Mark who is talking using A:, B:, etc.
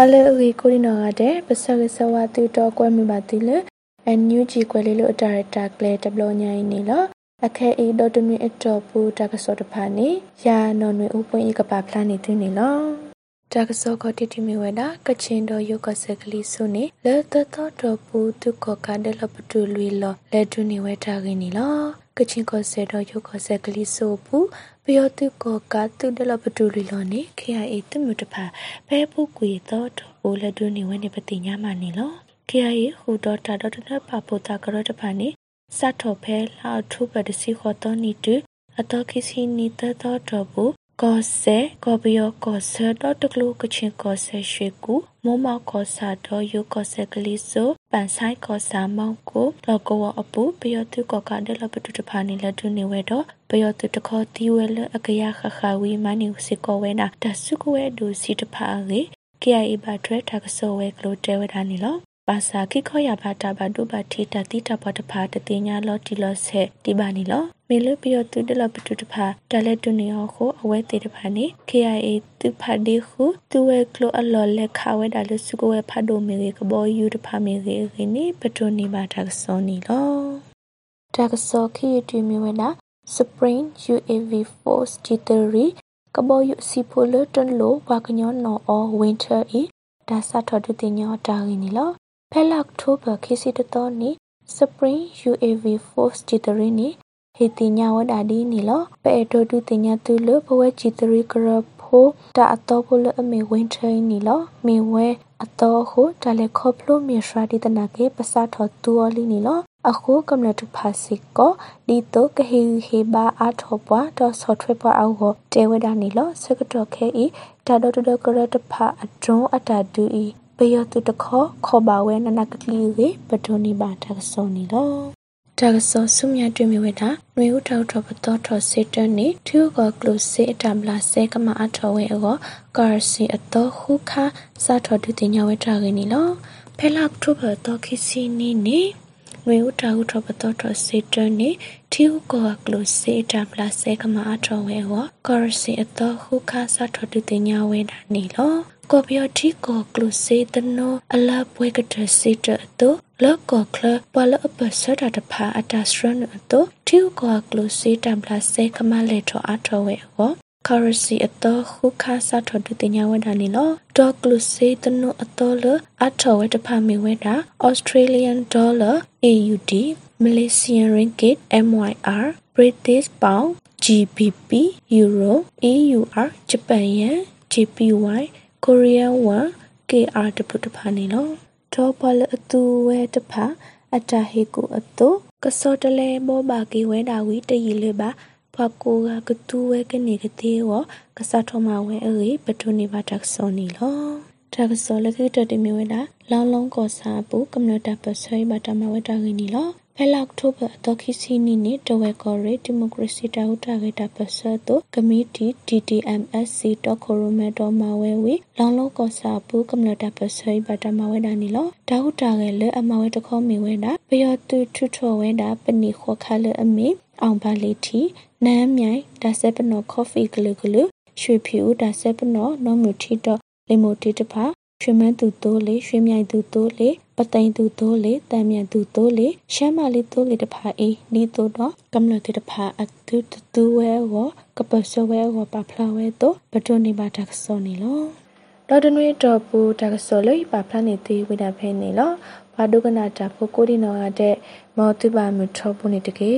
A: ဟာလေအဝီကိုရီနော်ကတဲ့ပစကစဝတူတော့ကွဲမိပါတိလေအန်ယူဂျီကွဲလေးလို့အတာရတာကလေတဘလညိုင်းနေလောအခဲအီဒေါ်တနွေအတော်ပူတကစောတဖာနေရာနော်နွေဥပွင့်ဤကပါဖလာနေသူနေလောတကစောကတိတိမီဝဲတာကချင်တော်ယုတ်ကဆက်ကလေးစုနေလဲတတော်တော်ပူသူကကတဲ့လပတူလွီလောလဲတူနေဝဲတာခင်းနေလော ကချင်ကဆဲတော်ယုတ်ကဆက်ကလေးစုပူပယောတုကကတုဒလပတူလွီလောနေ KIA တမှုတဖာဖဲပုကွေတော်တော်ပူလဲတူနေဝဲနေပတိညာမနေလော KIA ဟူတော်တာတော်တနပပူတာကရတဖာနေစတ်တော်ဖဲလောက်ထုပဒစီခေါ်တော်နီတူအတော်ခိစီနီတတော်တော်ဘူးကောဆဲကောဘယောကောဆဲတော့တကလူကချင်းကောဆဲရွှေကူမောမောက်ကောစာတော့ယုကောဆဲကလေးဆို ပန်ဆိုင်ကောစာမောက်ကိုလောကောအပူဘယောတုကောကတဲ့လပတုတဖာနေလဒုနေဝဲတော့ဘယောတုတခေါ်တီဝဲလအကရခခဝီမနီစကောဝဲနာတဆုကဝဲဒူစီတဖာလေ KIA ဘတ်ထွဲထကဆောဝဲကလိုတဲဝဲတာနေလော ပါစာခိခောရပါတာဘဒုဘတိတတိတပတဖာတတိညာလောတီလောဆေဒီပါနီလောမေလပီယတုဒလပတုတဖာတလက်တုနေဟခုအဝဲတေတဖာနေ KIA သူဖာဒီခုသူဝဲကလိုအလော်လက်ခဝဲဒါလစုကဝဲဖတ်ဒိုမေကဘောယူတဖာမေရေရင်းနေပတုနေပါတာစောနီလောတာကစောခိယတီမီဝဲနာ Spring UAV Force G3 ကဘောယူစီဖိုလတန်လိုဝါကညောနော်အော Winter ဤဒါစထော်တူတင်ညောတာရင်းနီလော ဖဲလက်ထိုဘခိစီတတော်နီ Spring UAV Force G3 နီဟေတိညာဝဒဒီနီလောပဲအတော်တူတင်ညာသူလဘဝ G3 ကရဖိုတာအတော်ဘလအမေဝင်းထိုင်းနီလောမေဝဲအတော်ဟုတလေခေါပလိုမြေရှာဒီတနာကေပစာထောတူအလီနီလောအခုကမ္လတုဖာစီကိုဒီတိုကဟေဟေဘာအာထောပွားတော့ဆော့ထွဲပွားအောဟတဲဝဒနီလောစကတော့ခဲဤတာတော်တကရတဖာအဒွန်အတာဒူဤ ပယောတုတခောခောပါဝဲနနကကလီရေပဒိုနီဘာတကစောနီလောတကစောဆုမြတ်တွေ့မြဝဲတာနွေဦးထောက်ထောပတော်ထောစေတန်နေထူကကလုစေအတမလာစေကမအထောဝဲအောကာစီအတော်ခုခါစာထောဒုတင်ညာဝဲတာကနီလောဖဲလောက်ထုဘတော်ခိစီနီနေနွေဦးထောက်ထောပတော်ထောစေတန်နေထူကကလုစေအတမလာစေကမအထောဝဲအောကာစီအတော်ခုခါစာထောဒုတင်ညာဝဲတာနီလော ကောပြောတီကောကလုစေတနောအလာပွဲကတစေတတောလောကကလပလအပစတာတဖာအတစရနတောတီကောကလုစေတံပလစေကမလေထောအထောဝဲဟော currency အတော်ခုခါစာထော်တူတင်ညာဝဲတာနေလောဒေါကလုစေတနုအတော်လအထော်ဝဲတဖာမီဝဲတာ Australian dollar AUD Malaysian ringgit MYR British pound GBP Euro EUR Japan yen JPY Korean one KR တပုတဖာနေလောတော့ပလအတူဝဲတဖာအတာဟေကိုအတုကစောတလဲမောဘာကေဝဲတာဝီတရီလေပါဘကိုကကတူဝဲကနေကတိဝကစားထမဝဲအေပထုနေပါတက်စောနီလောတက်စောလကေတတိမီဝဲတာလောင်းလုံးကောစာပူကမ္နတာပဆွေးပါတမဝဲတာကင်းနီလော ဖဲလောက်ထိုဘအတော်ခိစီနီနီတဝဲကော်ရီဒီမိုကရေစီတာဟုတာဂေတာပစတိုကမီတီ DDMSC တော့ခိုရိုမဲတော်မဝဲဝီလောင်လောကောစာပူကမ္လတာပဆွေဘတာမဝဲတာနီလောတာဟုတာဂေလေအမဝဲတခေါမီဝဲတာပယောတူထုထောဝဲတာပနိခောခါလေအမီအောင်ပါလီတီနမ်းမြိုင်ဒါဆက်ပနောကော်ဖီဂလူဂလူရွှေဖြူဒါဆက်ပနောနော်မြူတီတော့လေမိုတီတဖာရွှေမန်းသူတိုးလေရွှေမြိုင်သူတိုးလေ ပသိန်သူတိုးလေတံမြန်သူတိုးလေရှမ်းမလေးတိုးလေတဖာအေးနီတိုးတော့ကမ္လတိတဖာအတူတူဝဲဝကပစဝဲဝပဖလာဝဲတော့ပတွနေပါတကစောနေလောတော်တနွေတော်ပူတကစောလေးပါဖလာနေသေးဝိဒါဖဲနေလောဘာဒုကနာတာဖို့ကိုဒီနောရတဲ့မောတုပါမှုထောပုန်နေတကေ